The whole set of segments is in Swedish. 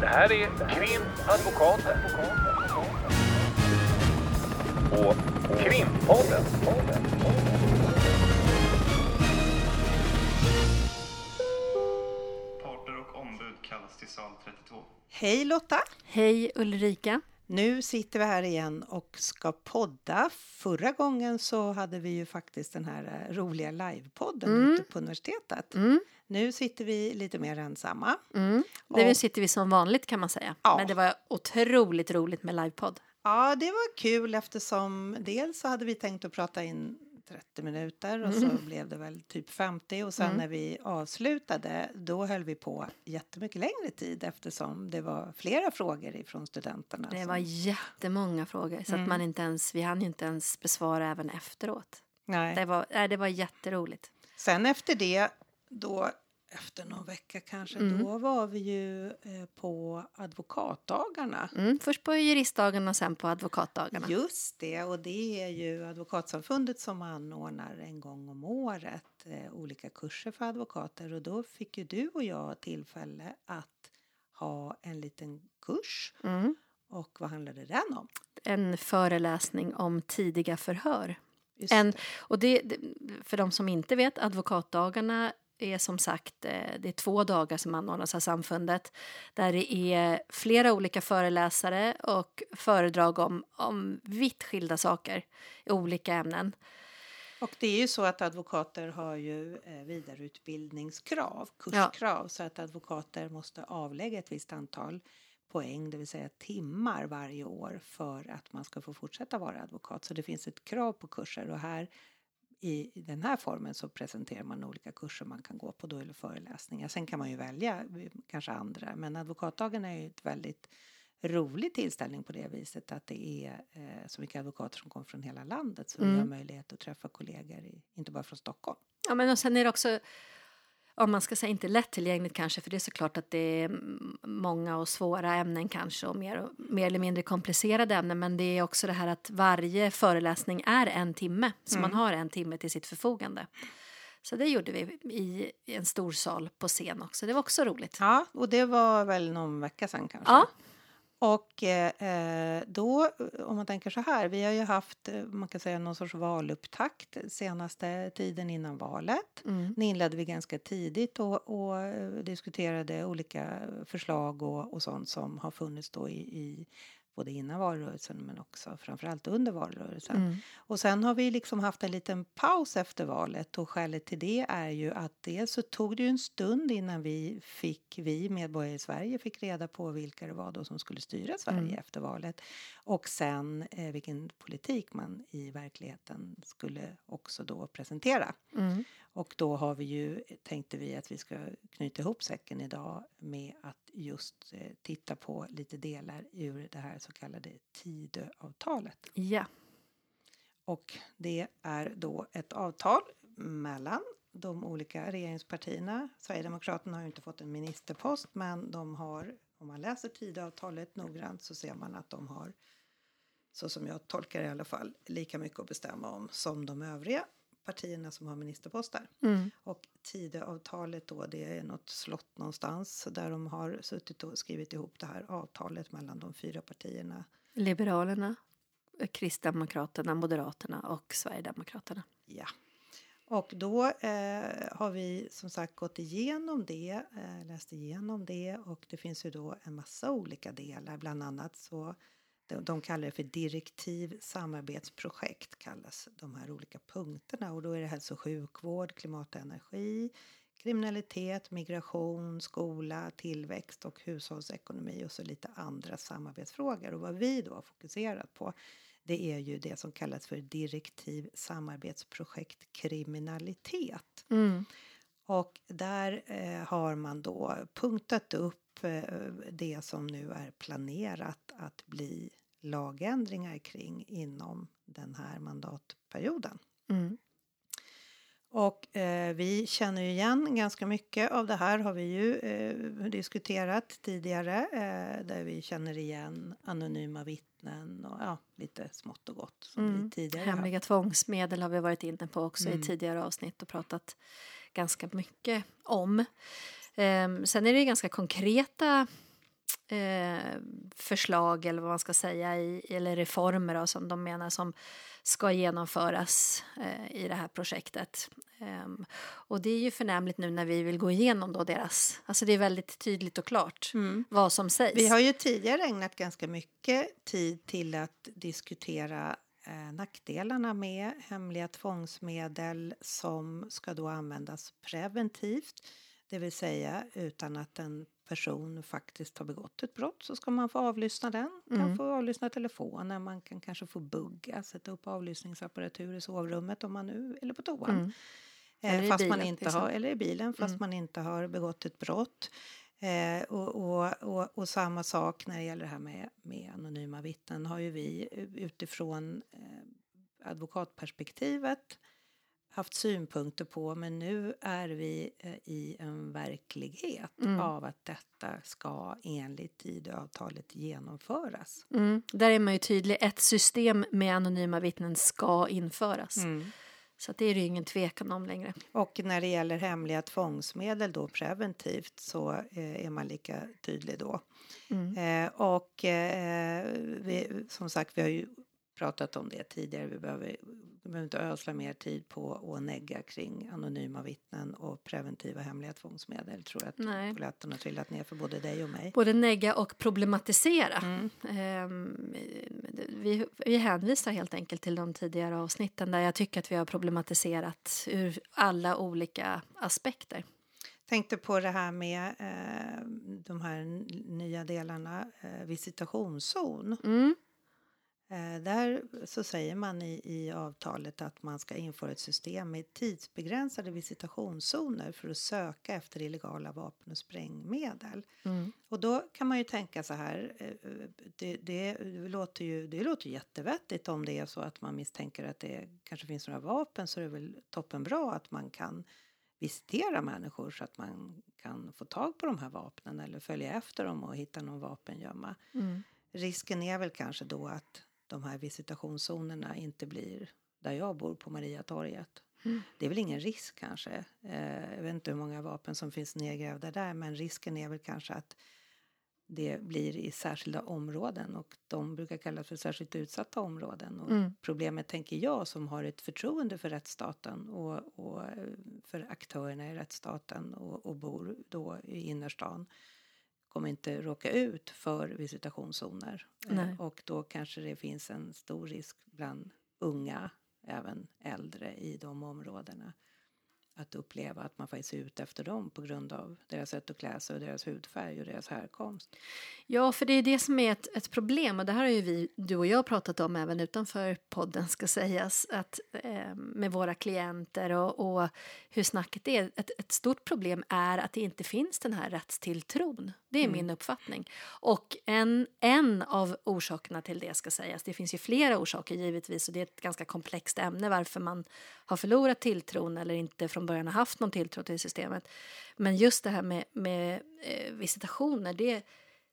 Det här är Krimadvokaten. Och Krimpodden. Parter och ombud kallas till sal 32. Hej Lotta! Hej Ulrika. Nu sitter vi här igen och ska podda. Förra gången så hade vi ju faktiskt den här eh, roliga livepodden Mm. ute på universitetet. Mm, Nu sitter vi lite mer ensamma. mm. Där Och- sitter vi som vanligt kan man säga. Ja. Men det var otroligt roligt med livepodd. Ja, det var kul eftersom dels så hade vi tänkt att prata in 30 minuter och så blev det väl typ 50 och sen Mm. när vi avslutade då höll vi på jättemycket längre tid eftersom det var flera frågor ifrån studenterna. Det som- var jättemånga frågor så Mm. att man inte ens, vi hann ju inte ens besvara även efteråt. Nej. Det var, nej, det var jätteroligt. Sen efter det, då, efter någon vecka kanske, Mm. då var vi ju eh, på advokatdagarna. Mm, först på juristdagarna och sen på advokatdagarna. Just det, och det är ju Advokatsamfundet som anordnar en gång om året eh, olika kurser för advokater och då fick ju du och jag tillfälle att ha en liten kurs. Mm. Och vad handlade den om? En föreläsning om tidiga förhör. En, och det, för de som inte vet, advokatdagarna är som sagt eh, det är två dagar som anordnas av samfundet där det är flera olika föreläsare och föredrag om, om vitt skilda saker i olika ämnen. Och det är ju så att advokater har ju eh, vidareutbildningskrav, kurskrav, så att advokater måste avlägga ett visst antal poäng, det vill säga timmar varje år för att man ska få fortsätta vara advokat. Så det finns ett krav på kurser och här i den här formen så presenterar man olika kurser man kan gå på då eller föreläsningar. Sen kan man ju välja eh, kanske andra, men advokatdagen är ju ett väldigt rolig tillställning på det viset att det är eh, så mycket advokater som kommer från hela landet så vi Mm. har möjlighet att träffa kollegor, i, inte bara från Stockholm. Ja, men och sen är det också, om man ska säga inte lättillgängligt kanske, för det är såklart att det är många och svåra ämnen kanske och mer, mer eller mindre komplicerade ämnen, men det är också det här att varje föreläsning är en timme, så Mm. man har en timme till sitt förfogande. Så det gjorde vi i i en stor sal på scen också. Det var också roligt. Ja, och det var väl någon vecka sedan kanske? Ja. Och eh, då, om man tänker så här, vi har ju haft, eh, man kan säga någon sorts valupptakt senaste tiden innan valet. Mm. Den inledde vi ganska tidigt och, och eh, diskuterade olika förslag och, och sånt som har funnits då i, i både innan valrörelsen men också framförallt under valrörelsen. Mm. Och sen har vi liksom haft en liten paus efter valet och skälet till det är ju att dels så tog det ju en stund innan vi fick, vi medborgare i Sverige fick reda på vilka det var då som skulle styra Sverige Mm. efter valet. Och sen eh, vilken politik man i verkligheten skulle också då presentera. Mm. Och då har vi ju, tänkte vi att vi ska knyta ihop säcken idag med att just eh, titta på lite delar ur det här så kallade Tidöavtalet. Ja. Och det är då ett avtal mellan de olika regeringspartierna. Sverigedemokraterna har ju inte fått en ministerpost men de har, om man läser Tidöavtalet noggrant så ser man att de har, så som jag tolkar det i alla fall, lika mycket att bestämma om som de övriga partierna som har ministerposter. Mm. Och Tidöavtalet då, det är något slott någonstans där de har suttit och skrivit ihop det här avtalet mellan de fyra partierna. Liberalerna, Kristdemokraterna, Moderaterna och Sverigedemokraterna. Ja. Och då eh, har vi som sagt gått igenom det, eh, läst igenom det och det finns ju då en massa olika delar. Bland annat så de, kallar det för direktiv samarbetsprojekt kallas de här olika punkterna och då är det hälso och sjukvård, klimat och energi, kriminalitet, migration, skola, tillväxt och hushållsekonomi och så lite andra samarbetsfrågor. Och vad vi då har fokuserat på det är ju det som kallas för direktiv samarbetsprojekt kriminalitet. Mm. Och där eh, har man då punktat upp eh, det som nu är planerat att bli lagändringar kring inom den här mandatperioden. Mm. Och eh, vi känner ju igen ganska mycket av det här har vi ju eh, diskuterat tidigare eh, där vi känner igen anonyma vittnen och ja, lite smått och gott som Mm. vi tidigare Hemliga tvångsmedel har vi varit inne på också Mm. i tidigare avsnitt och pratat ganska mycket om. Ehm, sen är det ganska konkreta eh, förslag eller vad man ska säga, i, eller reformer då, som de menar som ska genomföras eh, i det här projektet. Um, och det är ju förnämligt nu när vi vill gå igenom då deras, alltså det är väldigt tydligt och klart Mm. vad som sägs. Vi har ju tidigare ägnat ganska mycket tid till att diskutera eh, nackdelarna med hemliga tvångsmedel som ska då användas preventivt. Det vill säga utan att en person faktiskt har begått ett brott så ska man få avlyssna den. Man Mm. få avlyssna telefonen, man kan kanske få bugga, sätta upp avlyssningsapparatur i sovrummet om man nu, eller på toan. Mm. Eh, Eller fast man bilen, inte till har, eller i bilen fast Mm. man inte har begått ett brott. Eh, och, och, och, och samma sak när det gäller det här med, med anonyma vittnen har ju vi eh, utifrån eh, advokatperspektivet haft synpunkter på men nu är vi eh, i en verklighet Mm. av att detta ska enligt Tidöavtalet genomföras. Mm. Där är man ju tydlig, ett system med anonyma vittnen ska införas. Så att det är det ju ingen tvekan om längre. Och när det gäller hemliga tvångsmedel då preventivt så eh, är man lika tydlig då. Mm. Eh, och eh, vi, som sagt, vi har ju pratat om det tidigare. Vi behöver, vi behöver inte ösla mer tid på att negga kring anonyma vittnen och preventiva hemliga tvångsmedel. Tror att polletten har trillat ner för både dig och mig. Både negga och problematisera. Mm. Ehm, vi, vi hänvisar helt enkelt till de tidigare avsnitten där jag tycker att vi har problematiserat ur alla olika aspekter. Tänkte på det här med eh, de här nya delarna, eh, visitationszon. Mm. Eh, där så säger man i, i avtalet att man ska införa ett system med tidsbegränsade visitationszoner för att söka efter illegala vapen och sprängmedel. Mm. Och då kan man ju tänka så här, eh, det, det, låter ju, det låter jättevettigt om det är så att man misstänker att det kanske finns några vapen så är det väl toppenbra att man kan visitera människor så att man kan få tag på de här vapnen eller följa efter dem och hitta någon vapengömma. Mm. Risken är väl kanske då att de här visitationszonerna inte blir där jag bor på Mariatorget. Mm. Det är väl ingen risk kanske. Eh, jag vet inte hur många vapen som finns nedgrävda där men risken är väl kanske att det blir i särskilda områden och de brukar kallas för särskilt utsatta områden. Och Mm. Problemet tänker jag som har ett förtroende för rättsstaten och, och eh, för aktörerna i rättsstaten och, och bor då i innerstan kommer inte råka ut för visitationszoner. Eh, Nej. Och då kanske det finns en stor risk bland unga, även äldre i de områdena att uppleva att man faktiskt är ute efter dem på grund av deras sätt att klä sig och deras hudfärg och deras härkomst. Ja, för det är det som är ett, ett problem och det här har ju vi, du och jag pratat om även utanför podden ska sägas, att eh, med våra klienter och, och hur snacket är. Ett, ett stort problem är att det inte finns den här rättstilltron. Det är Mm. min uppfattning. Och en, en av orsakerna till det ska sägas, det finns ju flera orsaker givetvis och det är ett ganska komplext ämne varför man har förlorat tilltron eller inte från början har haft någon tilltro till systemet. Men just det här med, med eh, visitationer, det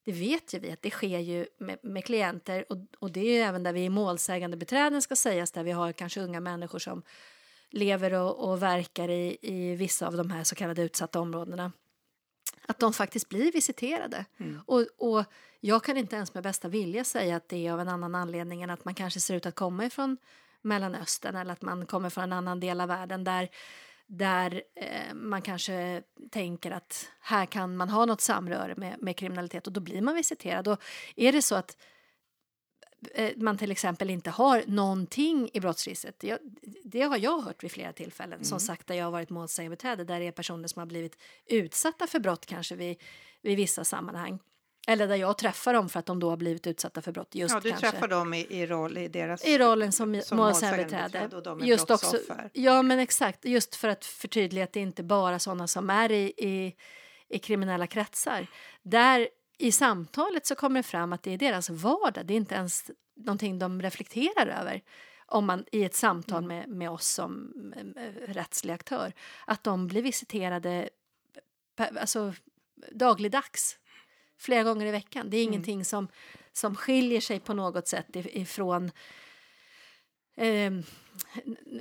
det vet ju vi att det sker ju med, med klienter och, och det är ju även där vi är målsägande beträden ska sägas där vi har kanske unga människor som lever och, och verkar i, i vissa av de här så kallade utsatta områdena. Att de faktiskt blir visiterade. Mm. Och, och jag kan inte ens med bästa vilja säga att det är av en annan anledning än att man kanske ser ut att komma ifrån Mellanöstern eller att man kommer från en annan del av världen där där eh, man kanske tänker att här kan man ha något samröre med, med kriminalitet och då blir man visiterad. Och är det så att eh, man till exempel inte har någonting i brottsregistret. Det, det har jag hört vid flera tillfällen. Som sagt, där jag har varit målsägandebiträde där det är personer som har blivit utsatta för brott kanske vid, vid vissa sammanhang. Eller där jag träffar dem för att de då har blivit utsatta för brott. Just ja, du kanske. träffar dem i, i roll i deras... I rollen som, som målsägandebiträde. målsägandebiträde och de är Just också, ja, men exakt. Just för att förtydliga att det inte bara är sådana som är i, i, i kriminella kretsar. Där i samtalet så kommer det fram att det är deras vardag. Det är inte ens någonting de reflekterar över om man i ett samtal Mm. med, med oss som eh, rättslig aktör. Att de blir visiterade per- alltså, dagligdags, flera gånger i veckan. Det är Mm. ingenting som, som skiljer sig på något sätt if- ifrån eh,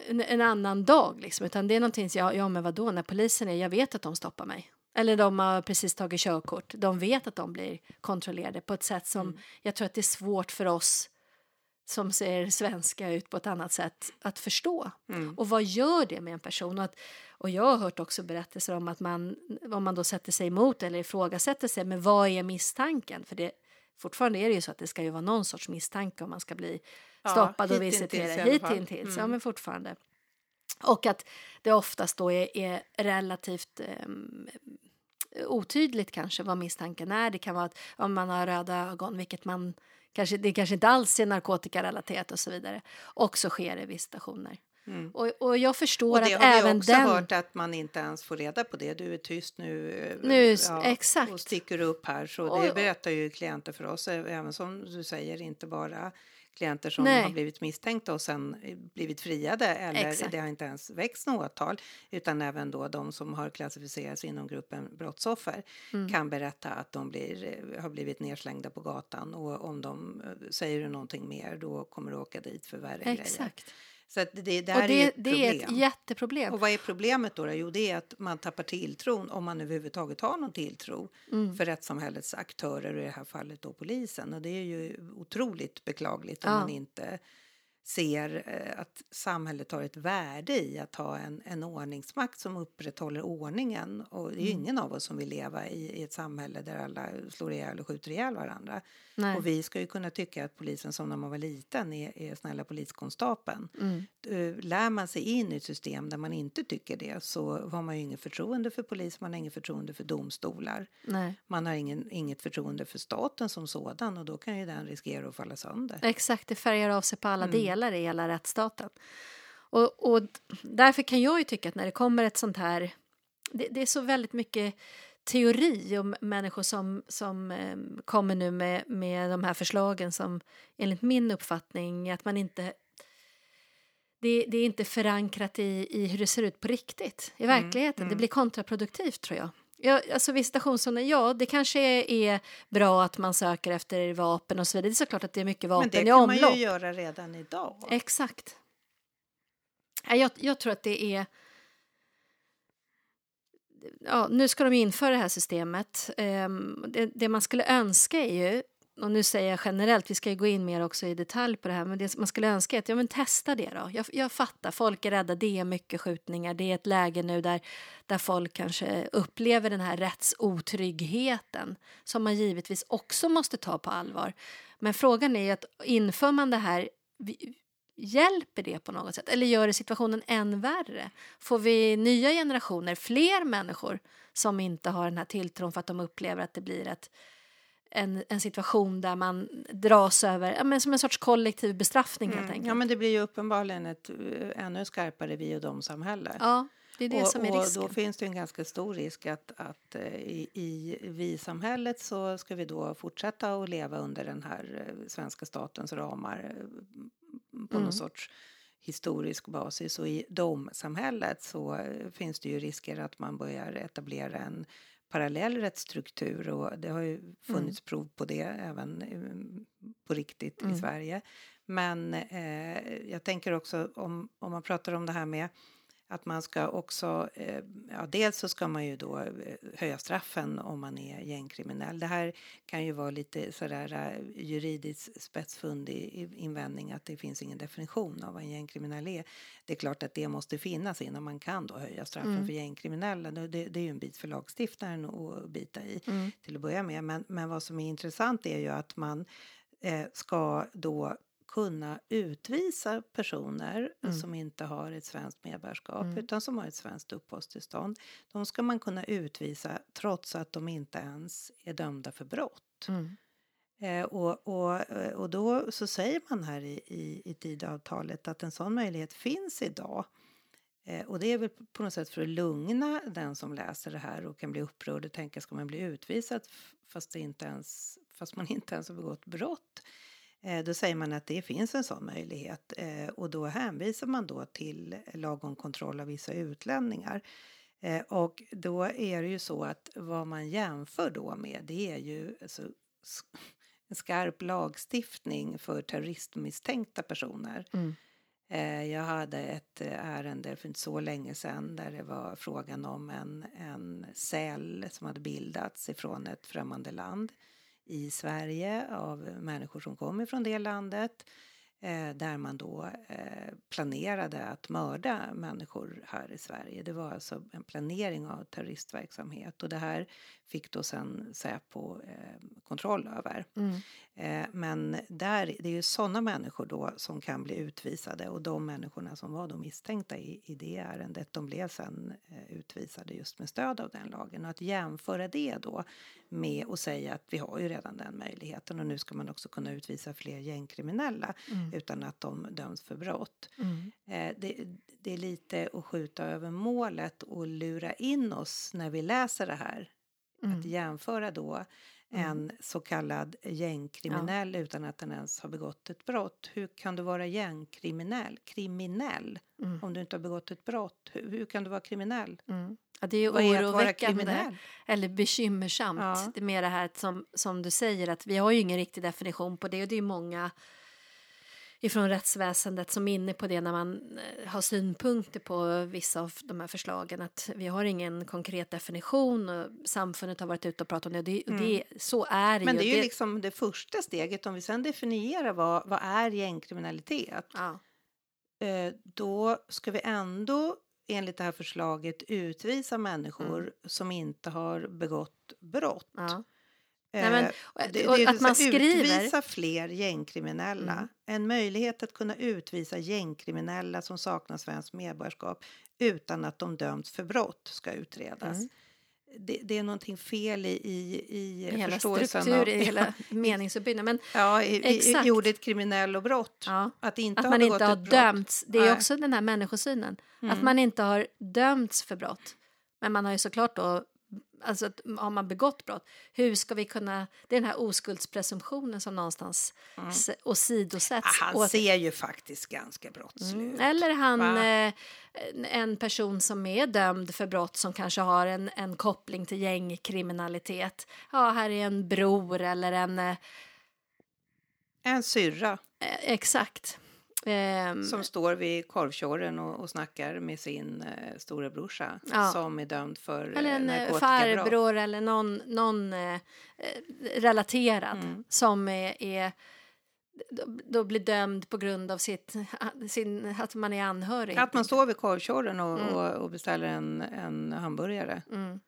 en, en annan dag. Liksom. Utan det är någonting som, ja, ja men vadå, när polisen är, jag vet att de stoppar mig. Eller de har precis tagit körkort. De vet att de blir kontrollerade på ett sätt som Mm. jag tror att det är svårt för oss som ser svenska ut på ett annat sätt att förstå. Mm. Och vad gör det med en person? Och, att, och jag har hört också berättelser om att man, om man då sätter sig emot eller ifrågasätter sig, men vad är misstanken? För det, fortfarande är det ju så att det ska ju vara någon sorts misstanke om man ska bli Ja, stoppad och visiterad. fall. Hitintills, ja Mm. men fortfarande. Och att det oftast då är, är relativt ehm, otydligt kanske vad misstanken är. Det kan vara att om man har röda ögon, vilket man kanske, det kanske inte alls är narkotikarelaterat och så vidare. Och så sker det visitationer. Mm. Och, och jag förstår Och det att har vi även också den... hört att man inte ens får reda på det. Du är tyst nu, eh, Nu, exakt. och sticker upp här. Så Och- det berättar ju klienter för oss, eh, även som du säger, inte bara klienter som Nej. har blivit misstänkta och sen eh, blivit friade eller Exakt. det har inte ens väckts något åtal utan även då de som har klassificerats inom gruppen brottsoffer Mm. kan berätta att de blir, eh, har blivit nedslängda på gatan och om de eh, säger du någonting mer då kommer du åka dit för värre grejer. Så att det, det Och där är det, ett det är ett jätteproblem. Och vad är problemet då? då? Jo, det är att man tappar tilltron, om man överhuvudtaget har någon tilltro Mm. för rättssamhällets aktörer, och i det här fallet då polisen. Och det är ju otroligt beklagligt om Ja. man inte ser eh, att samhället har ett värde i att ha en, en ordningsmakt som upprätthåller ordningen. Och det är ju Mm. ingen av oss som vill leva i, i ett samhälle där alla slår ihjäl och skjuter ihjäl varandra. Nej. Och vi ska ju kunna tycka att polisen som när man var liten är, är snälla poliskonstapeln. Mm. Eh, Lär man sig in i ett system där man inte tycker det så har man ju inget förtroende för polis, man har inget förtroende för domstolar. Nej. Man har ingen, inget förtroende för staten som sådan och då kan ju den riskera att falla sönder. Exakt, det färgar av sig på alla Mm. delar i hela rättsstaten. Och, och därför kan jag ju tycka att när det kommer ett sånt här... Det, det är så väldigt mycket teori om människor som, som eh, kommer nu med, med de här förslagen som enligt min uppfattning att man inte det, det är inte förankrat i, i hur det ser ut på riktigt i Mm, verkligheten. Det mm. blir kontraproduktivt tror jag. Ja, alltså visitationszoner, ja det kanske är, bra att man söker efter vapen och så vidare. Det är såklart att det är mycket vapen Men det i kan man omlopp. ju göra redan idag. Exakt. Ja, Jag, jag tror att det är... Ja, nu ska de införa det här systemet. Ehm, det, det man skulle önska är ju, och nu säger jag generellt, vi ska ju gå in mer också i detalj på det här, men det man skulle önska är att ja, men testa det då. Jag, jag fattar, folk är rädda, det är mycket skjutningar, det är ett läge nu där, där folk kanske upplever den här rättsotryggheten som man givetvis också måste ta på allvar. Men frågan är ju att inför man det här vi- Hjälper det på något sätt? Eller gör det situationen än värre? Får vi nya generationer, fler människor som inte har den här tilltron för att de upplever att det blir ett, en, en situation där man dras över, ja, men som en sorts kollektiv bestraffning helt Mm. enkelt. Ja, men det blir ju uppenbarligen ett eh, ännu skarpare vi och dom-samhälle. Ja, det är det och, som är och då finns det en ganska stor risk att, att eh, i, i vi-samhället så ska vi då fortsätta att leva under den här eh, svenska statens ramar på Mm. någon sorts historisk basis. Och i domsamhället så finns det ju risker att man börjar etablera en parallell rättsstruktur och det har ju funnits prov på det även eh, på riktigt Mm. i Sverige. Men eh, jag tänker också om, om man pratar om det här med att man ska också, eh, ja dels så ska man ju då eh, höja straffen om man är gängkriminell. Det här kan ju vara lite sådär eh, juridiskt spetsfundig invändning att det finns ingen definition av vad en gängkriminell är. Det är klart att det måste finnas innan man kan då höja straffen Mm. för gängkriminella. Det, det det är ju en bit för lagstiftaren att bita i Mm. till att börja med. Men, men vad som är intressant är ju att man eh, ska då kunna utvisa personer Mm. som inte har ett svenskt medborgarskap Mm. utan som har ett svenskt uppehållstillstånd. De ska man kunna utvisa trots att de inte ens är dömda för brott. Mm. Eh, och, och, eh, och då så säger man här i, i, i Tidöavtalet att en sån möjlighet finns idag. Eh, och det är väl på något sätt för att lugna den som läser det här och kan bli upprörd och tänka ska man bli utvisad fast, det inte ens, fast man inte ens har begått brott. Eh, då säger man att det finns en sån möjlighet eh, och då hänvisar man då till lag om kontroll av vissa utlänningar. Eh, och då är det ju så att vad man jämför då med det är ju alltså, skarp lagstiftning för terroristmisstänkta personer. Mm. Jag hade ett ärende för inte så länge sedan där det var frågan om en, en cell som hade bildats ifrån ett främmande land i Sverige av människor som kom ifrån det landet eh, där man då eh, planerade att mörda människor här i Sverige. Det var alltså en planering av terroristverksamhet och det här fick då sen Säpo eh, kontroll över. Mm. Eh, men där, det är ju sådana människor då som kan bli utvisade och de människorna som var då misstänkta i, i det ärendet de blev sen eh, utvisade just med stöd av den lagen. Och att jämföra det då med att säga att vi har ju redan den möjligheten och nu ska man också kunna utvisa fler gängkriminella Mm. utan att de döms för brott. Mm. Eh, det, det är lite att skjuta över målet och lura in oss när vi läser det här. Mm. Att jämföra då en så kallad gängkriminell utan att den ens har begått ett brott. Hur kan du vara gängkriminell? Kriminell? Mm. Om du inte har begått ett brott. Hur, hur kan du vara kriminell? Mm. Ja, det är ju Vad är oroväckande kriminell? eller bekymmersamt. Ja. Det är mer det här som, som du säger att vi har ju ingen riktig definition på det och det är många ifrån rättsväsendet som är inne på det när man eh, har synpunkter på vissa av de här förslagen att vi har ingen konkret definition och samfundet har varit ute och pratat om det och det, och det så är det Men ju. det är ju liksom det första steget. Om vi sen definierar vad, vad är gängkriminalitet. ja. eh, då ska vi ändå enligt det här förslaget utvisa människor som inte har begått brott. Ja. Eh, Nej, men, det, och det att man skriver- Utvisa fler gängkriminella. Mm. En möjlighet att kunna utvisa gängkriminella som saknar svenskt medborgarskap utan att de dömts för brott ska utredas. Mm. Det, det är någonting fel i, i, i hela förståelsen struktur av, i hela meningsuppbyggnaden. Men ja, i, i, i Exakt. ordet kriminell och brott. ja, Att inte att man inte har dömts. Det är Nej. också den här människosynen. Att Mm. man inte har dömts för brott. Men man har ju såklart då, alltså att har man begått brott, hur ska vi kunna, det är den här oskuldspresumtionen som någonstans mm. åsidosätts. Ah, han åt- ser ju faktiskt ganska brottslig Mm. ut. Eller han, eh, en person som är dömd för brott som kanske har en, en koppling till gängkriminalitet. Ja, här är en bror eller en... Eh, En syrra exakt. Ehm, som står vid korvtjoren och, och snackar med sin eh, storebrorsa Ja. som är dömd för eller eh, en eh, farbror eller någon, någon eh, eh, relaterad Mm. som är, är då, blir dömd på grund av sitt, sin, att man är anhörig. Att man står vid korvtjoren och, Mm. och, och beställer en, en hamburgare. Mm.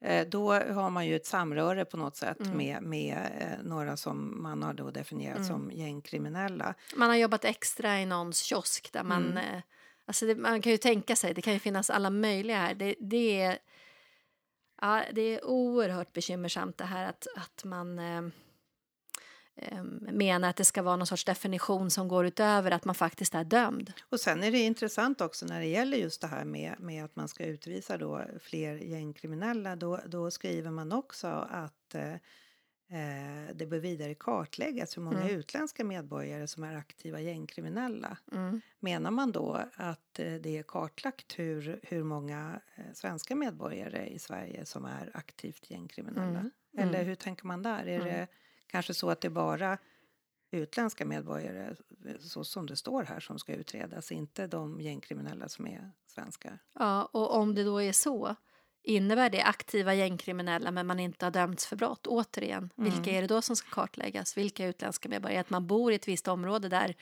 Eh, då har man ju ett samröre på något sätt Mm. med, med eh, några som man har då definierat Mm. som gängkriminella. Man har jobbat extra i någons kiosk där man... Mm. Eh, alltså det, man kan ju tänka sig, det kan ju finnas alla möjliga här. Det, det, är, ja, det är oerhört bekymmersamt det här att, att man eh, eh, menar att det ska vara någon sorts definition som går utöver att man faktiskt är dömd. Och sen är det intressant också när det gäller just det här med, med att man ska utvisa då fler gängkriminella. Då, då skriver man också att eh, eh, det bör vidare kartläggas hur många Mm. utländska medborgare som är aktiva gängkriminella. Mm. Menar man då att eh, det är kartlagt hur, hur många eh, svenska medborgare i Sverige som är aktivt gängkriminella? Mm. Eller Mm. hur tänker man där? Är Mm. det kanske så att det är bara utländska medborgare, så som det står här, som ska utredas, inte de gängkriminella som är svenskar? Ja, och om det då är så, innebär det aktiva gängkriminella men man inte har dömts för brott? Återigen, Mm. vilka är det då som ska kartläggas? Vilka utländska medborgare? Att man bor i ett visst område där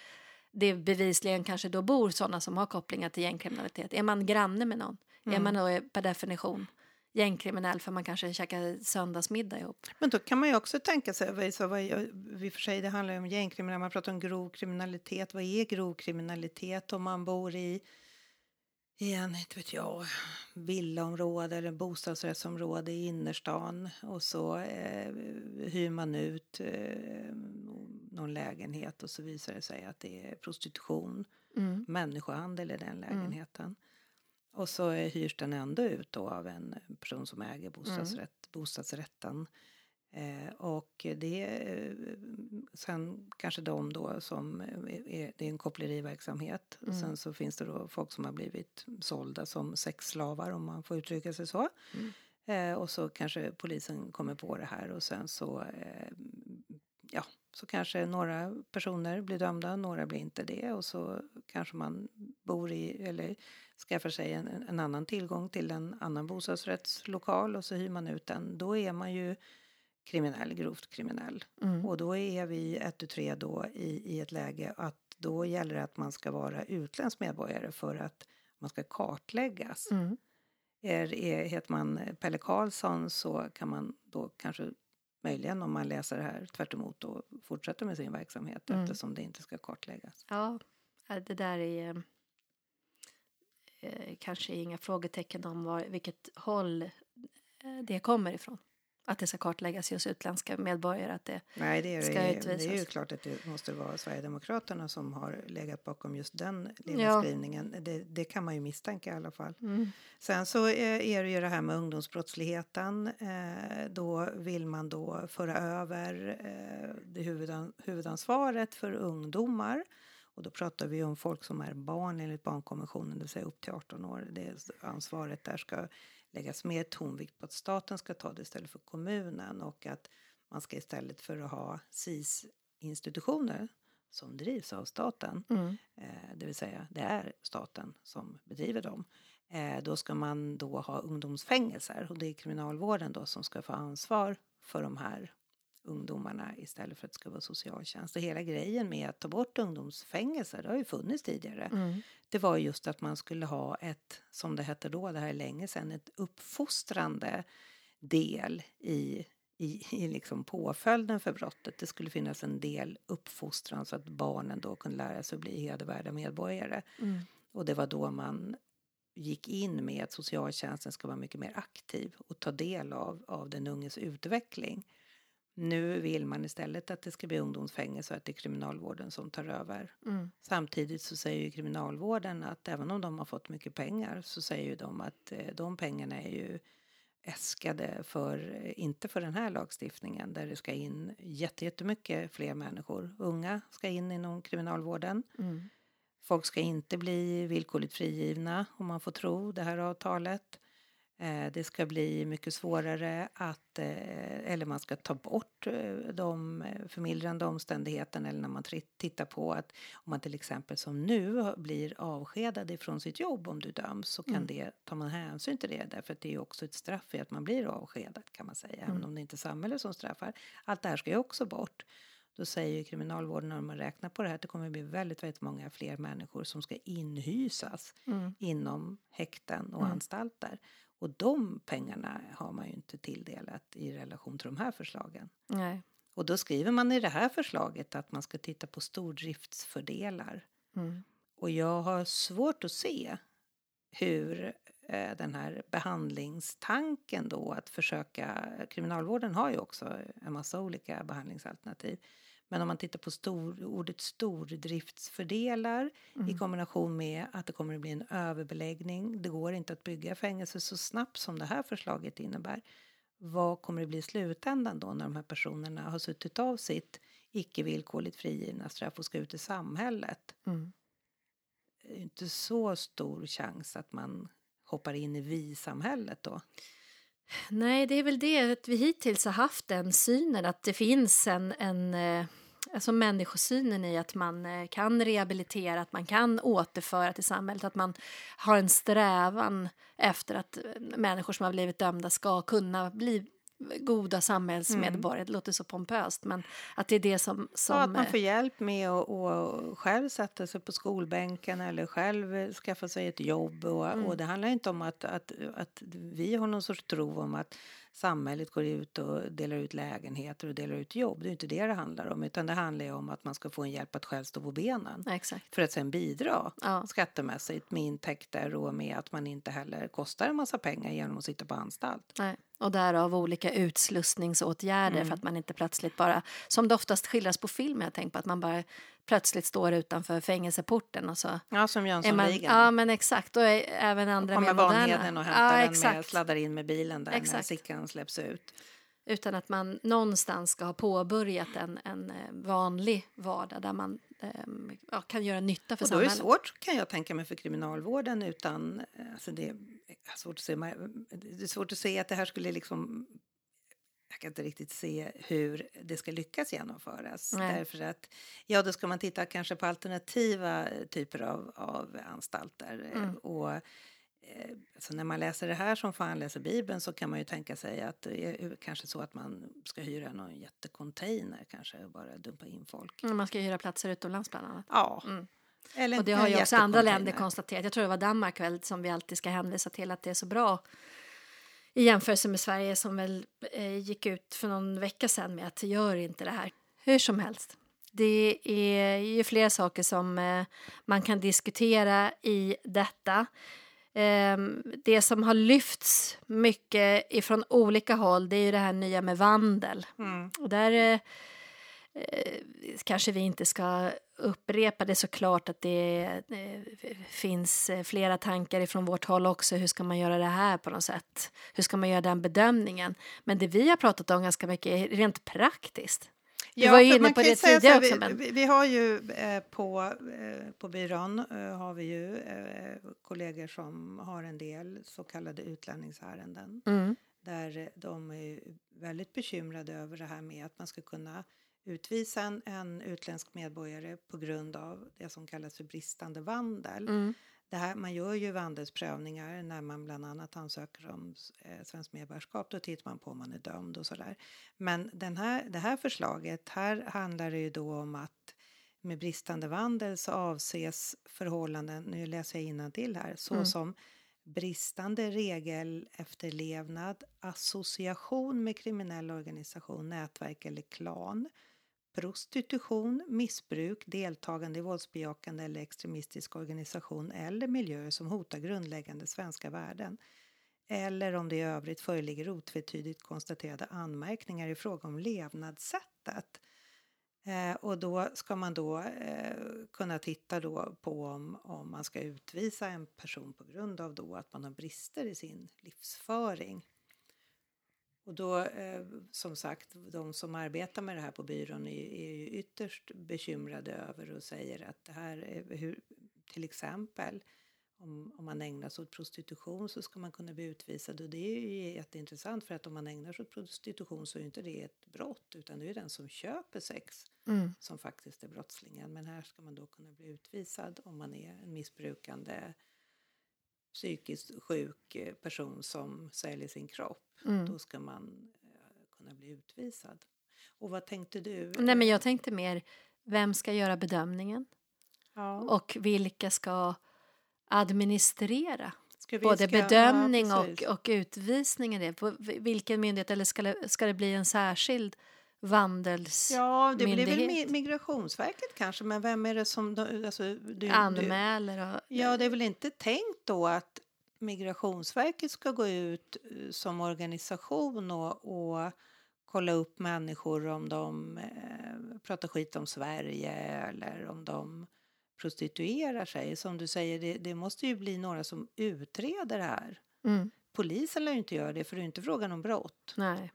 det bevisligen kanske då bor sådana som har kopplingar till gängkriminalitet. Är man granne med någon? Är Mm. man då per definition gängkriminell för man kanske käkar söndagsmiddag ihop? Men då kan man ju också tänka sig, så vad, i och för sig det handlar ju om gängkriminalitet, man pratar om grov kriminalitet, vad är grov kriminalitet om man bor i i en, inte vet jag, villaområde eller bostadsrättsområde i innerstan och så eh, hyr man ut eh, någon lägenhet och så visar det sig att det är prostitution, Mm. människohandel i den lägenheten. Och så eh, hyrs den ändå ut då av en person som äger bostadsrätt, bostadsrätten. Eh, och det eh, sen kanske de då som är, det är en koppleriverksamhet. Mm. Sen så finns det då folk som har blivit sålda som sexslavar om man får uttrycka sig så. Mm. Eh, och så kanske polisen kommer på det här och sen så eh, ja, så kanske några personer blir dömda, några blir inte det och så kanske man bor i eller skaffar sig en, en annan tillgång till en annan bostadsrättslokal och så hyr man ut den. Då är man ju kriminell, grovt kriminell. Mm. Och då är vi ett och tre då i, i ett läge att då gäller det att man ska vara utländsk medborgare för att man ska kartläggas. Mm. Är, är, heter man Pelle Karlsson så kan man då kanske möjligen om man läser det här tvärt emot och fortsätter med sin verksamhet Mm. eftersom det inte ska kartläggas. Ja, det där är eh, kanske inga frågetecken om var, vilket håll eh, det kommer ifrån. Att det ska kartläggas just utländska medborgare. Att det, Nej, det är, Ska det, är- det är ju utvisas. klart att det måste vara Sverigedemokraterna som har legat bakom just den lilla Ja. skrivningen. Det, det kan man ju misstänka i alla fall. mm. Sen så är det ju det här med ungdomsbrottsligheten. Eh, Då vill man då föra över det huvudan, huvudansvaret för ungdomar. Och då pratar vi om folk som är barn enligt barnkonventionen, det vill säga upp till 18 år. Det ansvaret där ska läggas mer tonvikt på att staten ska ta det istället för kommunen och att man ska istället för att ha SIS-institutioner som drivs av staten Mm. eh, det vill säga det är staten som bedriver dem. Eh, då ska man då ha ungdomsfängelser och det är kriminalvården då som ska få ansvar för de här ungdomarna istället för att det ska vara socialtjänst. Och hela grejen med att ta bort ungdomsfängelser, det har ju funnits tidigare. Mm. Det var just att man skulle ha ett, som det hette då, det här är länge sedan, ett uppfostrande del i, i, i liksom påföljden för brottet. Det skulle finnas en del uppfostran så att barnen då kunde lära sig att bli hedervärda medborgare. Mm. Och det var då man gick in med att socialtjänsten ska vara mycket mer aktiv och ta del av, av den unges utveckling. Nu vill man istället att det ska bli ungdomsfängelse och att det är kriminalvården som tar över. Mm. Samtidigt så säger ju kriminalvården att även om de har fått mycket pengar så säger ju de att eh, de pengarna är ju äskade för, eh, inte för den här lagstiftningen där det ska in jätte- jättemycket fler människor. Unga ska in inom kriminalvården. Mm. Folk ska inte bli villkorligt frigivna om man får tro det här avtalet. Eh, Det ska bli mycket svårare att, eh, eller man ska ta bort eh, de förmildrande omständigheterna eller när man tittar på att om man till exempel som nu blir avskedad ifrån sitt jobb om du döms så kan Mm. det, tar man hänsyn till det därför att det är ju också ett straff i att man blir avskedad kan man säga även Mm. om det inte är samhället som straffar. Allt det här ska ju också bort. Då säger ju kriminalvården när man räknar på det här att det kommer bli väldigt, väldigt många fler människor som ska inhysas Mm. inom häkten och Mm. anstalter. Och de pengarna har man ju inte tilldelat i relation till de här förslagen. Nej. Och då skriver man i det här förslaget att man ska titta på stordriftsfördelar. Mm. Och jag har svårt att se hur eh, den här behandlingstanken då att försöka, kriminalvården har ju också en massa olika behandlingsalternativ. Men om man tittar på stor, ordet stordriftsfördelar Mm. i kombination med att det kommer att bli en överbeläggning. Det går inte att bygga fängelse så snabbt som det här förslaget innebär. Vad kommer det bli i slutändan då när de här personerna har suttit av sitt icke villkorligt frigivna straff och ska ut i samhället? Mm. Det är inte så stor chans att man hoppar in i vi-samhället då. Nej, det är väl det att vi hittills har haft den synen att det finns en, en eh, alltså människosynen i att man eh, kan rehabilitera, att man kan återföra till samhället, att man har en strävan efter att eh, människor som har blivit dömda ska kunna bli goda samhällsmedborgare. Det låter så pompöst, men att det är det som... som ja, att man eh, får hjälp med att själv sätta sig på skolbänken eller själv skaffa sig ett jobb. Och, Mm. och det handlar inte om att, att, att vi har någon sorts tro om att samhället går ut och delar ut lägenheter och delar ut jobb. Det är inte det det handlar om, utan det handlar ju om att man ska få en hjälp att själv stå på benen. exakt. För att sen bidra Ja. skattemässigt med intäkter och med att man inte heller kostar en massa pengar genom att sitta på anstalt. Nej. Och därav olika utslussningsåtgärder Mm. för att man inte plötsligt bara, som det oftast skildras på film, jag tänker på att man bara plötsligt står utanför fängelseporten och så Ja, som Jönssonligan. ja men exakt, är även andra Kommer mer moderna. Vanheden och hämtar ja, den med, sladdar in med bilen där när Exakt. Sickan släpps ut. Utan att man någonstans ska ha påbörjat en, en eh, vanlig vardag där man ja, kan göra nytta för Och är det samhället. svårt kan jag tänka mig för kriminalvården utan alltså det är svårt att se, det är svårt att se att det här skulle liksom jag kan inte riktigt se hur det ska lyckas genomföras. Nej. Därför att, ja då ska man titta kanske på alternativa typer av, av anstalter. Mm. Och, eh, alltså när man läser det här som fan läser Bibeln så kan man ju tänka sig att det är kanske så att man ska hyra någon jättecontainer kanske och bara dumpa in folk. Mm, Man ska hyra platser utomlands bland annat. Ja. Mm. Eller Och det har ju också andra länder konstaterat. Jag tror det var Danmark väl som vi alltid ska hänvisa till att det är så bra i jämförelse med Sverige som väl eh, gick ut för någon vecka sedan med att gör inte det här. Hur som helst. Det är ju flera saker som eh, man kan diskutera i detta. Ehm, det som har lyfts mycket ifrån olika håll det är ju det här nya med vandel. Mm. Och där eh, kanske vi inte ska upprepa det såklart att det eh, finns eh, flera tankar ifrån vårt håll också. Hur ska man göra det här på något sätt? Hur ska man göra den bedömningen? Men det vi har pratat om ganska mycket är rent praktiskt. Vi var ju inne på det tidigare också, Vi, men- vi, har ju eh, på, eh, på byrån eh, har vi ju eh, kollegor som har en del så kallade utlänningsärenden. Mm. Där de är väldigt bekymrade över det här med att man ska kunna utvisa en, en utländsk medborgare på grund av det som kallas för bristande vandel. Mm. Det här, man gör ju vandelsprövningar när man bland annat ansöker om eh, svenskt medborgarskap. Då tittar man på om man är dömd och sådär. Men den här, det här förslaget, här handlar det ju då om att med bristande vandel så avses förhållanden, nu läser jag till här, såsom bristande regelefterlevnad, association med kriminell organisation, nätverk eller klan, prostitution, missbruk, deltagande i våldsbejakande eller extremistisk organisation eller miljöer som hotar grundläggande svenska värden eller om det i övrigt föreligger otvetydigt konstaterade anmärkningar i fråga om levnadssättet. Eh, och då ska man då eh, kunna titta då på om, om man ska utvisa en person på grund av då att man har brister i sin livsföring. Och då, eh, som sagt, de som arbetar med det här på byrån är, är ju ytterst bekymrade över och säger att det här är hur, till exempel om, om man ägnar sig åt prostitution så ska man kunna bli utvisad och det är ju jätteintressant för att om man ägnar sig åt prostitution så är ju inte det ett brott utan det är ju den som köper sex Mm. som faktiskt är brottslingen. Men här ska man då kunna bli utvisad om man är en missbrukande psykiskt sjuk eh, person som säljer sin kropp. Mm. Då ska man eh, kunna bli utvisad. Och vad tänkte du? Nej, men jag tänkte mer, vem ska göra bedömningen? ja. Och vilka ska administrera? Ska Både ska- bedömning ja, och, och utvisning vilken myndighet, eller ska det, ska det bli en särskild vandels... Ja, det blir väl Migrationsverket kanske, men vem är det som... Alltså, du, anmäler och... Ja, det är väl inte tänkt då att Migrationsverket ska gå ut eh, som organisation och, och kolla upp människor om de eh, pratar skit om Sverige eller om de prostituerar sig. Som du säger, det, det måste ju bli några som utreder det här. Mm, Polisen lär ju inte göra det, för det är inte frågan om brott. nej.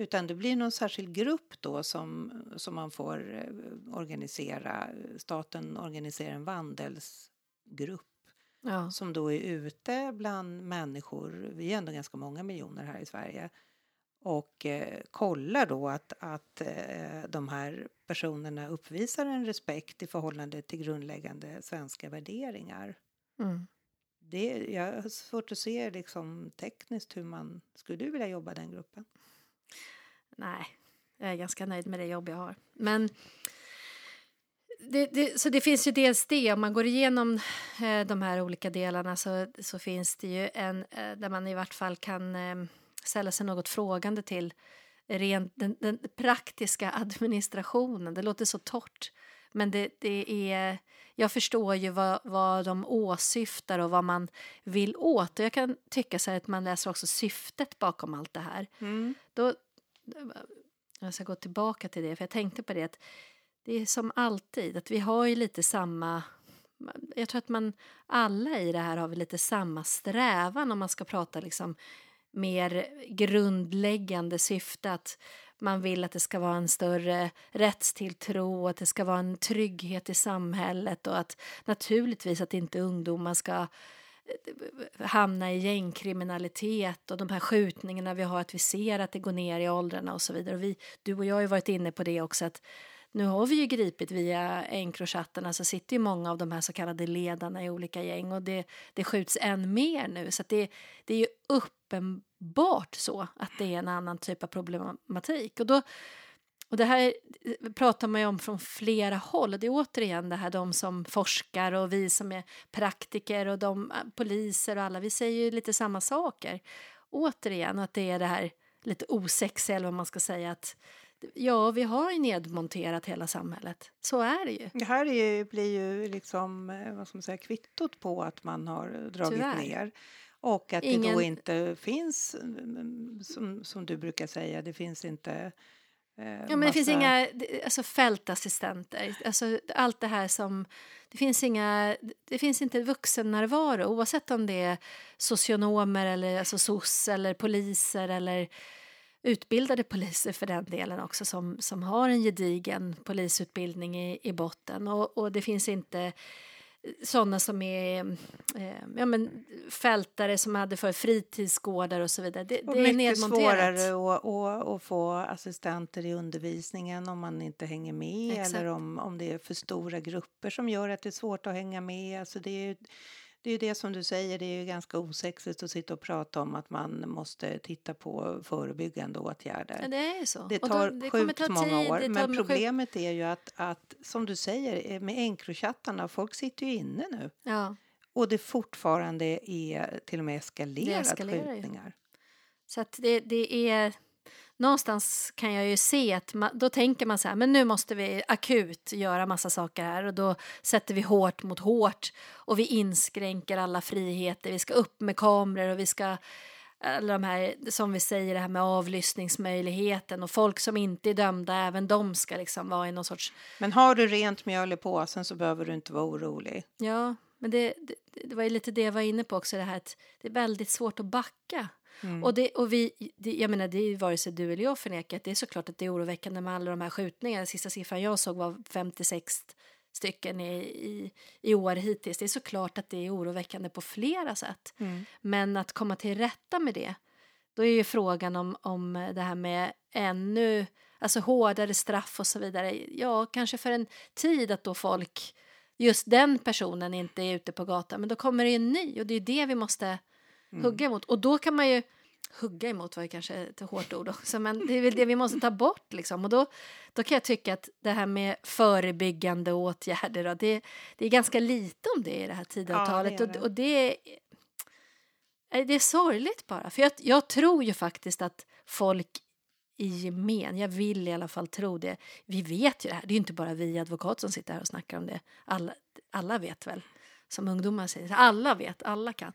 Utan det blir någon särskild grupp då som, som man får eh, organisera. Staten organiserar en vandelsgrupp Ja. som då är ute bland människor, vi är ändå ganska många miljoner här i Sverige, och eh, kollar då att, att eh, de här personerna uppvisar en respekt i förhållande till grundläggande svenska värderingar. Mm. Det, jag har svårt att se liksom, tekniskt hur man... Skulle du vilja jobba den gruppen? Nej, jag är ganska nöjd med det jobb jag har. Men det, det, så det finns ju dels det, om man går igenom eh, de här olika delarna så, så finns det ju en eh, där man i vart fall kan eh, ställa sig något frågande till rent den, den praktiska administrationen. Det låter så torrt, men det, det är... Jag förstår ju vad, vad de åsyftar och vad man vill åt. Och jag kan tycka så att man läser också syftet bakom allt det här. Då, jag ska gå tillbaka till det, för jag tänkte på det att det är som alltid, att vi har ju lite samma... Jag tror att man alla i det här har väl lite samma strävan om man ska prata liksom mer grundläggande syfte att man vill att det ska vara en större rättstilltro, och att det ska vara en trygghet i samhället och att naturligtvis att inte ungdomar ska eh, hamna i gängkriminalitet och de här skjutningarna vi har, att vi ser att det går ner i åldrarna och så vidare. Och vi, du och jag har ju varit inne på det också att nu har vi ju gripit via Encrochattarna så sitter ju många av de här så kallade ledarna i olika gäng och det, det skjuts än mer nu så att det, det är ju uppenbart så att det är en annan typ av problematik och då och det här pratar man ju om från flera håll. Det är återigen det här de som forskar och vi som är praktiker och de poliser och alla. Vi säger ju lite samma saker. Återigen att det är det här lite osexiga eller vad man ska säga att ja, vi har ju nedmonterat hela samhället. Så är det ju. Det här är ju, blir ju liksom, eh, vad ska man säga, kvittot på att man har dragit Tyvärr. ner. Och att Ingen... det då inte finns, mm, som, som du brukar säga, det finns inte Eh, ja, men det finns inga alltså, fältassistenter. Alltså, allt det här som... Det finns, inga, det finns inte vuxennärvaro oavsett om det är socionomer eller alltså SOS eller poliser eller utbildade poliser för den delen också som, som har en gedigen polisutbildning i, i botten. Och, och det finns inte sådana som är eh, ja, men fältare som hade för fritidsgårdar och så vidare. Det, och det är mycket svårare att, få assistenter i undervisningen om man inte hänger med Exakt. eller om, om det är för stora grupper som gör att det är svårt att hänga med. Alltså det är, det är ju det som du säger, det är ju ganska osexigt att sitta och prata om att man måste titta på förebyggande åtgärder. Ja, det är så. Det tar då, det sjukt ta många tid, år. Men problemet är ju att, att, som du säger, eh, med Encrochattarna, folk sitter ju inne nu. Ja. Och det fortfarande är till och med eskalerat skjutningar. Ju. Så att det, det är någonstans kan jag ju se att man, då tänker man så här, men nu måste vi akut göra massa saker här och då sätter vi hårt mot hårt och vi inskränker alla friheter, vi ska upp med kameror och vi ska alla de här, som vi säger, det här med avlyssningsmöjligheten och folk som inte är dömda, även de ska liksom vara i någon sorts... Men har du rent mjöl i påsen så behöver du inte vara orolig. Ja, men det, det, det var ju lite det jag var inne på också, det här att det är väldigt svårt att backa. Mm. Och, det, och vi, det, jag menar, det är vare sig du eller jag förnekar att det är såklart att det är oroväckande med alla de här skjutningarna. Sista siffran jag såg var 56 stycken i, i, i år hittills. Det är såklart att det är oroväckande på flera sätt. Mm. Men att komma till rätta med det, då är ju frågan om, om det här med ännu alltså hårdare straff och så vidare. Ja, kanske för en tid att då folk, just den personen inte är ute på gatan, men då kommer det en ny och det är det vi måste mm. hugga emot. Och då kan man ju hugga emot var ju kanske ett hårt ord också, men det är väl det vi måste ta bort liksom. Och då, då kan jag tycka att det här med förebyggande åtgärder, då, det, det är ganska lite om det i det här tidavtalet. Ja, det och, och det, är, det är sorgligt bara, för jag, jag tror ju faktiskt att folk i gemen, jag vill i alla fall tro det, vi vet ju det här, det är ju inte bara vi advokater som sitter här och snackar om det, alla, alla vet väl, som ungdomar säger, alla vet, alla kan.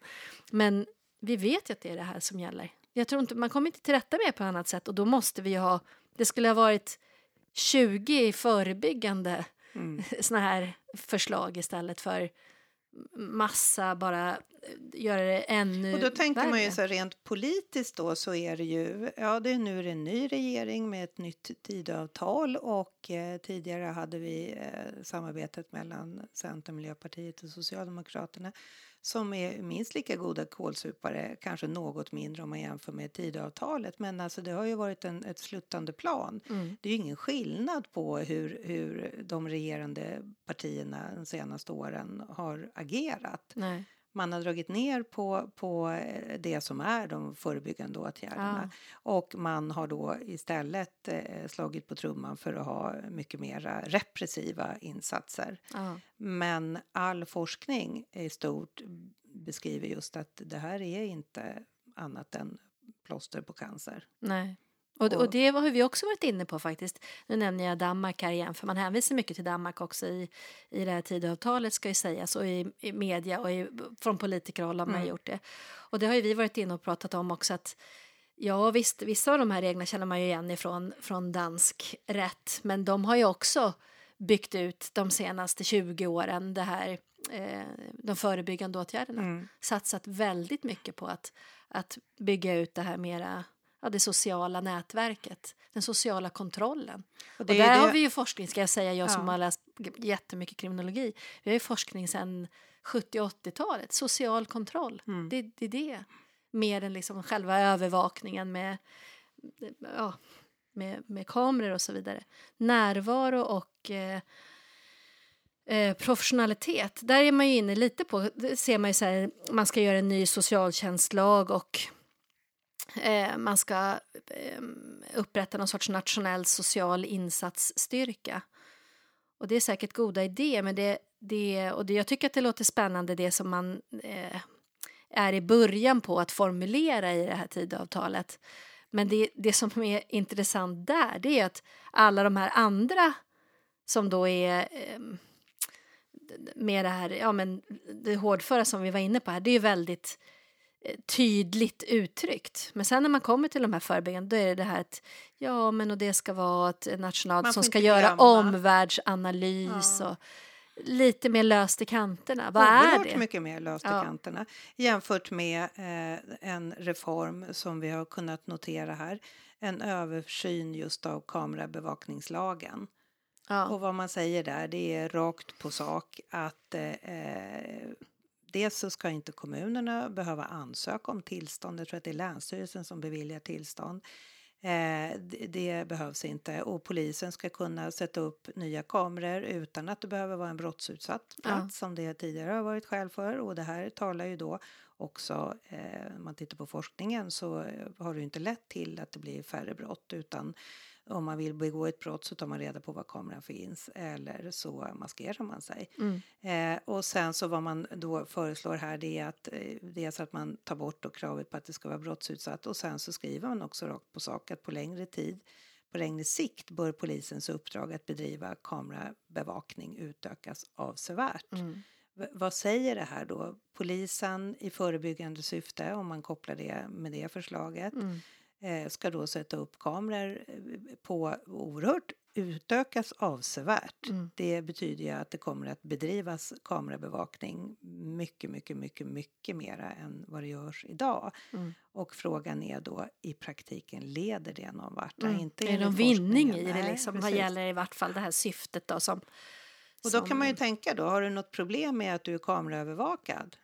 Men vi vet ju att det är det här som gäller. Jag tror inte, man kommer inte till rätta med det på annat sätt och då måste vi ha, det skulle ha varit 20 förebyggande mm. såna här förslag istället för massa bara göra det ännu Och då tänker värre. man ju så här, rent politiskt då så är det ju, ja det är nu är det en ny regering med ett nytt tidavtal och eh, tidigare hade vi eh, samarbetet mellan Centern, Miljöpartiet och Socialdemokraterna som är minst lika goda kolsupare, kanske något mindre om man jämför med Tidöavtalet. Men alltså det har ju varit en, ett sluttande plan. Mm. Det är ju ingen skillnad på hur, hur de regerande partierna de senaste åren har agerat. Nej man har dragit ner på, på eh, det som är de förebyggande åtgärderna. Ja. Och man har då istället eh, slagit på trumman för att ha mycket mera repressiva insatser. Ja. Men all forskning i stort beskriver just att det här är inte annat än plåster på cancer. Nej. Och, och det har vi också varit inne på faktiskt. Nu nämner jag Danmark här igen, för man hänvisar mycket till Danmark också i, i det här Tidöavtalet ska ju sägas och i, i media och i, från politikerhåll har man mm. gjort det. Och det har ju vi varit inne och pratat om också att ja visst, vissa av de här reglerna känner man ju igen ifrån från dansk rätt, men de har ju också byggt ut de senaste 20 åren det här eh, de förebyggande åtgärderna. Mm. Satsat väldigt mycket på att, att bygga ut det här mera ja, det sociala nätverket, den sociala kontrollen. Och Och det är där det- har vi ju forskning, ska jag säga, jag som Ja. har läst jättemycket kriminologi. Vi har ju forskning sedan 70 och 80-talet, social kontroll. Mm. Det, det är det. Mer än liksom själva övervakningen med, ja, med, med kameror och så vidare. Närvaro och eh, eh, professionalitet, där är man ju inne lite på, ser man ju så här, man ska göra en ny socialtjänstlag och Eh, man ska ehm, upprätta någon sorts nationell social insatsstyrka. Och det är säkert goda idéer, men det, det, och det, jag tycker att det låter spännande det som man eh, är i början på att formulera i det här Tidöavtalet. Men det, det som är intressant där, det är att alla de här andra som då är eh, med det här, ja men det hårdföra som vi var inne på här, det är ju väldigt eh, tydligt uttryckt. Men sen när man kommer till de här förebyggande, då är det det här att ja men och det ska vara ett nationalt som ska göra glömma. omvärldsanalys Ja. och lite mer löst i kanterna. Vad är Oerhört det? mycket mer löst i Ja. kanterna jämfört med eh, en reform som vi har kunnat notera här. En översyn just av kamerabevakningslagen. Ja. Och vad man säger där, det är rakt på sak att eh, dels så ska inte kommunerna behöva ansöka om tillstånd. Jag tror att det är Länsstyrelsen som beviljar tillstånd. Eh, det, det behövs inte. Och polisen ska kunna sätta upp nya kameror utan att det behöver vara en brottsutsatt plats som det tidigare har varit skäl för. Och det här talar ju då också, eh, om man tittar på forskningen så eh, har det ju inte lett till att det blir färre brott utan om man vill begå ett brott så tar man reda på var kameran finns eller så maskerar man sig. Mm. Eh, och sen så vad man då föreslår här det är att eh, dels att man tar bort då kravet på att det ska vara brottsutsatt och sen så skriver man också rakt på sak att på längre tid på längre sikt bör polisens uppdrag att bedriva kamerabevakning utökas avsevärt. Mm. V- vad säger det här då? Polisen i förebyggande syfte, om man kopplar det med det förslaget, Mm. Eh, ska då sätta upp kameror eh, på oerhört utökas avsevärt. Mm. Det betyder ju att det kommer att bedrivas kamerabevakning mycket, mycket, mycket, mycket mera än vad det görs idag. Mm. Och frågan är då i praktiken, leder det någon vart? Mm. Inte är det någon vinning i det Nej, liksom, vad gäller i vart fall det här syftet då som... Och då som- kan man ju tänka då, har du något problem med att du är kameraövervakad?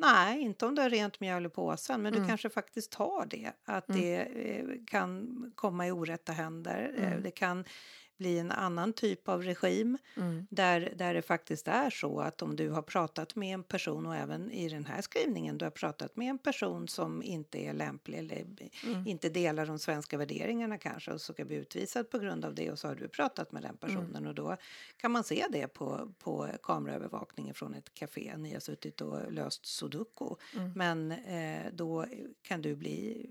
Nej, inte om du har rent mjöl i påsen, men Mm. du kanske faktiskt har det. Att Mm. det eh, kan komma i orätta händer. Eh, Mm. Det kan bli en annan typ av regim Mm. där, där det faktiskt är så att om du har pratat med en person och även i den här skrivningen du har pratat med en person som inte är lämplig eller Mm. inte delar de svenska värderingarna kanske och så ska bli utvisad på grund av det och så har du pratat med den Mm. personen och då kan man se det på, på kameraövervakningen från ett café. Ni har suttit och löst sudoku Mm. men eh, då kan du bli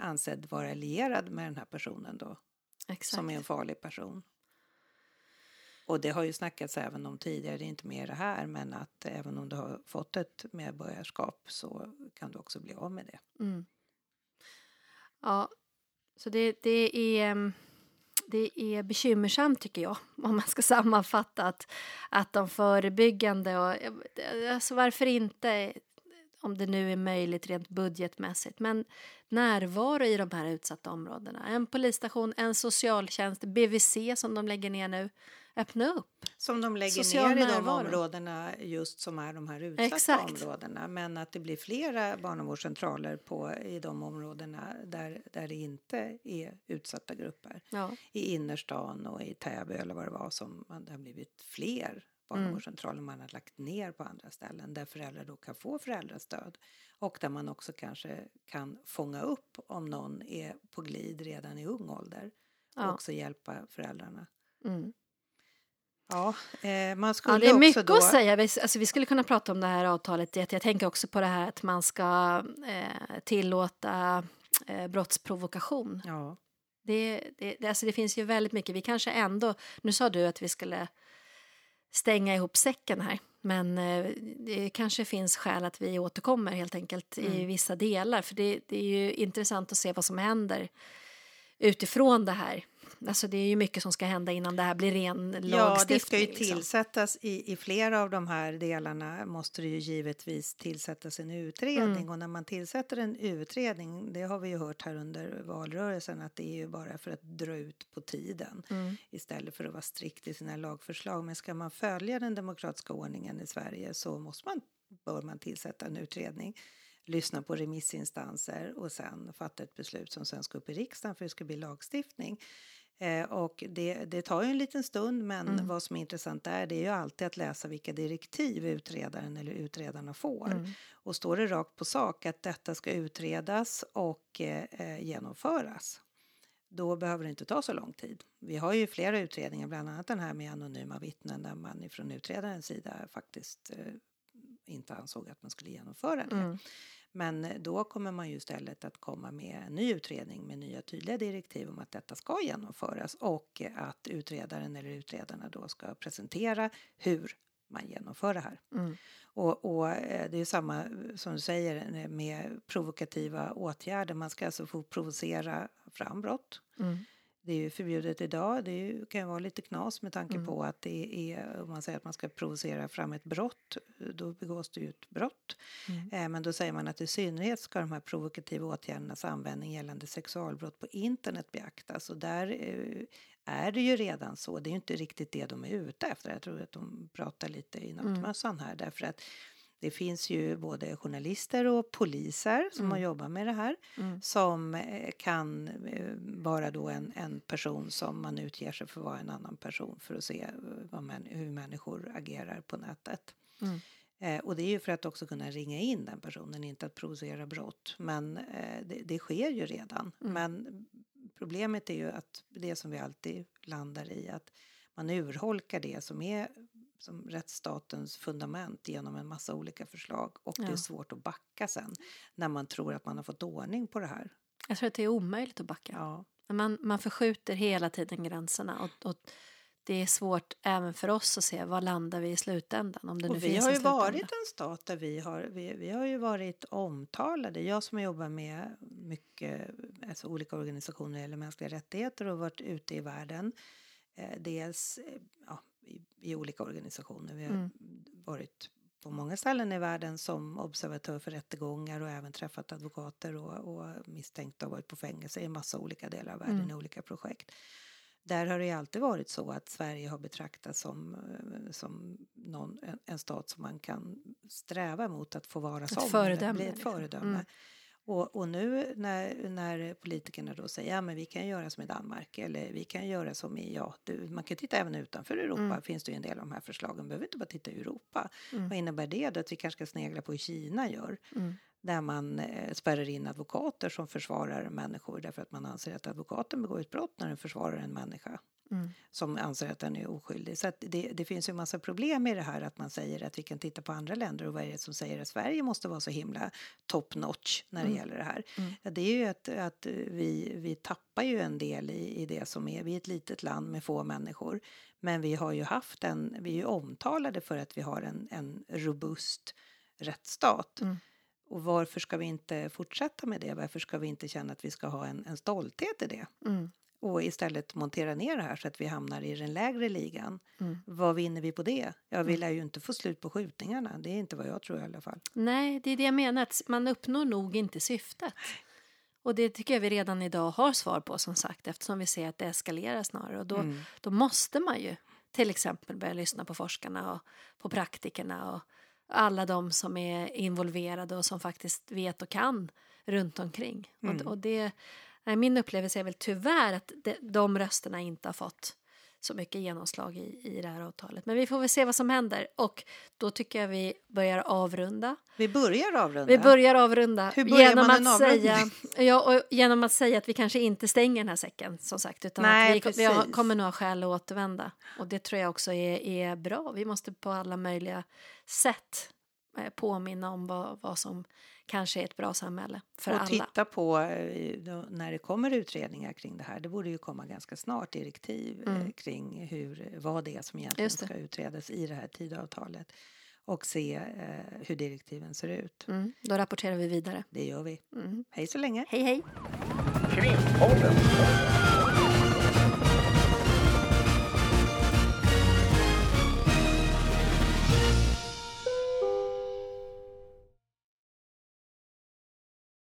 ansedd vara lierad med den här personen då Exakt. som är en farlig person. Och det har ju snackats även om tidigare, det är inte med det här, men att även om du har fått ett medborgarskap så kan du också bli av med det. Mm. Ja, så det, det, är, det är bekymmersamt tycker jag, om man ska sammanfatta att, att de förebyggande och alltså varför inte om det nu är möjligt rent budgetmässigt, men närvaro i de här utsatta områdena. En polisstation, en socialtjänst, BVC som de lägger ner nu. Öppna upp. Som de lägger Social ner i de närvaro. områdena just som är de här utsatta Exakt. områdena. Men att det blir flera barnavårdscentraler på, i de områdena där, där det inte är utsatta grupper. Ja. I innerstan och i Täby eller vad det var som det har blivit fler barnavårdscentraler man har lagt ner på andra ställen där föräldrar då kan få föräldrastöd och där man också kanske kan fånga upp om någon är på glid redan i ung ålder och Ja. också hjälpa föräldrarna. Mm. Ja, eh, man skulle Ja, det är mycket då... att säga. Vi, alltså, vi skulle kunna prata om det här avtalet. Jag jag tänker också på det här att man ska eh, tillåta eh, brottsprovokation. Ja, Det, det, det, alltså det finns ju väldigt mycket. Vi kanske ändå... Nu sa du att vi skulle stänga ihop säcken här. Men eh, det kanske finns skäl att vi återkommer helt enkelt i Mm. vissa delar. För det, det är ju intressant att se vad som händer utifrån det här alltså det är ju mycket som ska hända innan det här blir ren lagstiftning. Ja, det ska ju liksom. tillsättas i, i flera av de här delarna måste det ju givetvis tillsättas en utredning Mm. och när man tillsätter en utredning, det har vi ju hört här under valrörelsen att det är ju bara för att dra ut på tiden Mm. istället för att vara strikt i sina lagförslag. Men ska man följa den demokratiska ordningen i Sverige så måste man, bör man tillsätta en utredning lyssna på remissinstanser och sen fatta ett beslut som sen ska upp i riksdagen för det ska bli lagstiftning. Eh, och det, det tar ju en liten stund, men Mm. vad som är intressant där det är ju alltid att läsa vilka direktiv utredaren eller utredarna får. Mm. Och står det rakt på sak att detta ska utredas och eh, eh, genomföras då behöver det inte ta så lång tid. Vi har ju flera utredningar, bland annat den här med anonyma vittnen där man ifrån utredarens sida faktiskt eh, inte ansåg att man skulle genomföra det. Mm. Men eh, då kommer man ju istället att komma med en ny utredning med nya tydliga direktiv om att detta ska genomföras och eh, att utredaren eller utredarna då ska presentera hur man genomför det här. Mm. Och, och eh, det är samma som du säger med provokativa åtgärder. Man ska alltså få provocera fram brott. Mm. Det är ju förbjudet idag. Det ju, kan ju vara lite knas med tanke Mm. på att det är, om man säger att man ska provocera fram ett brott, då begås det ju ett brott. Mm. Eh, Men då säger man att i synnerhet ska de här provokativa åtgärdernas användning gällande sexualbrott på internet beaktas. Och där eh, är det ju redan så. Det är ju inte riktigt det de är ute efter. Jag tror att de pratar lite i nattmössan här därför att det finns ju både journalister och poliser som Mm. har jobbat med det här Mm. som eh, kan eh, vara då en, en person som man utger sig för att vara en annan person för att se eh, män, hur människor agerar på nätet. Mm. Eh, och det är ju för att också kunna ringa in den personen, inte att provocera brott. Men eh, det, det sker ju redan. Mm. Men problemet är ju att det som vi alltid landar i att man urholkar det som är som rättsstatens fundament genom en massa olika förslag och det är Ja. svårt att backa sen när man tror att man har fått ordning på det här. Jag tror att det är omöjligt att backa. Ja. Man, man förskjuter hela tiden gränserna och, och det är svårt även för oss att se var landar vi i slutändan. Om det nu Och vi finns har ju varit en stat där vi har, vi, vi har ju varit omtalade. Jag som jobbar med mycket alltså olika organisationer eller mänskliga rättigheter och varit ute i världen. Eh, dels eh, ja, i, i olika organisationer. Vi har Mm. varit på många ställen i världen som observatör för rättegångar och även träffat advokater och, och misstänkta och varit på fängelse i en massa olika delar av världen Mm. i olika projekt. Där har det ju alltid varit så att Sverige har betraktats som, eh, som någon, en, en stat som man kan sträva mot att få vara Ett som. föredöme, Bli ett liksom. föredöme. Mm. Och, och nu när, när politikerna då säger ja men vi kan göra som i Danmark eller vi kan göra som i, ja du, man kan titta även utanför Europa Mm. finns det ju en del av de här förslagen, behöver inte bara titta i Europa. Mm. Vad innebär det då att vi kanske ska snegla på hur Kina gör? Mm. Där man eh, spärrar in advokater som försvarar människor därför att man anser att advokaten begår ett brott när den försvarar en människa Mm. som anser att den är oskyldig. Så det, det finns ju en massa problem i det här att man säger att vi kan titta på andra länder och vad är det som säger att Sverige måste vara så himla top notch när det Mm. gäller det här. Mm. Ja, det är ju att, att vi, vi tappar ju en del i, i det som är, vi är ett litet land med få människor men vi har ju haft en, vi är ju omtalade för att vi har en, en robust rättsstat. Mm. Och varför ska vi inte fortsätta med det? Varför ska vi inte känna att vi ska ha en, en stolthet i det? Mm. Och istället montera ner det här så att vi hamnar i den lägre ligan. Mm. Vad vinner vi på det? Ja, vi Mm. lär ju inte få slut på skjutningarna. Det är inte vad jag tror i alla fall. Nej, det är det jag menar. Att man uppnår nog inte syftet. Och det tycker jag vi redan idag har svar på som sagt eftersom vi ser att det eskalerar snarare. Och då, Mm. då måste man ju till exempel börja lyssna på forskarna och på praktikerna och alla de som är involverade och som faktiskt vet och kan runt omkring. Mm. Och, och det, min upplevelse är väl tyvärr att de, rösterna inte har fått så mycket genomslag i, i det här avtalet. Men vi får väl se vad som händer och då tycker jag vi börjar avrunda. Vi börjar avrunda. Vi börjar avrunda Hur börjar genom, man att säga, ja, och genom att säga att vi kanske inte stänger den här säcken som sagt utan Nej, att vi, vi kommer nog ha skäl att återvända. Och det tror jag också är, är bra. Vi måste på alla möjliga sätt eh, påminna om vad, vad som kanske är ett bra samhälle för och alla. titta på eh, när det kommer utredningar kring det här. Det borde ju komma ganska snart direktiv eh, Mm. kring hur, vad det är som egentligen ska utredas i det här tidavtalet och se eh, hur direktiven ser ut. Mm, då rapporterar vi vidare. Det gör vi. Mm. Hej så länge! Hej hej! Krimpodden.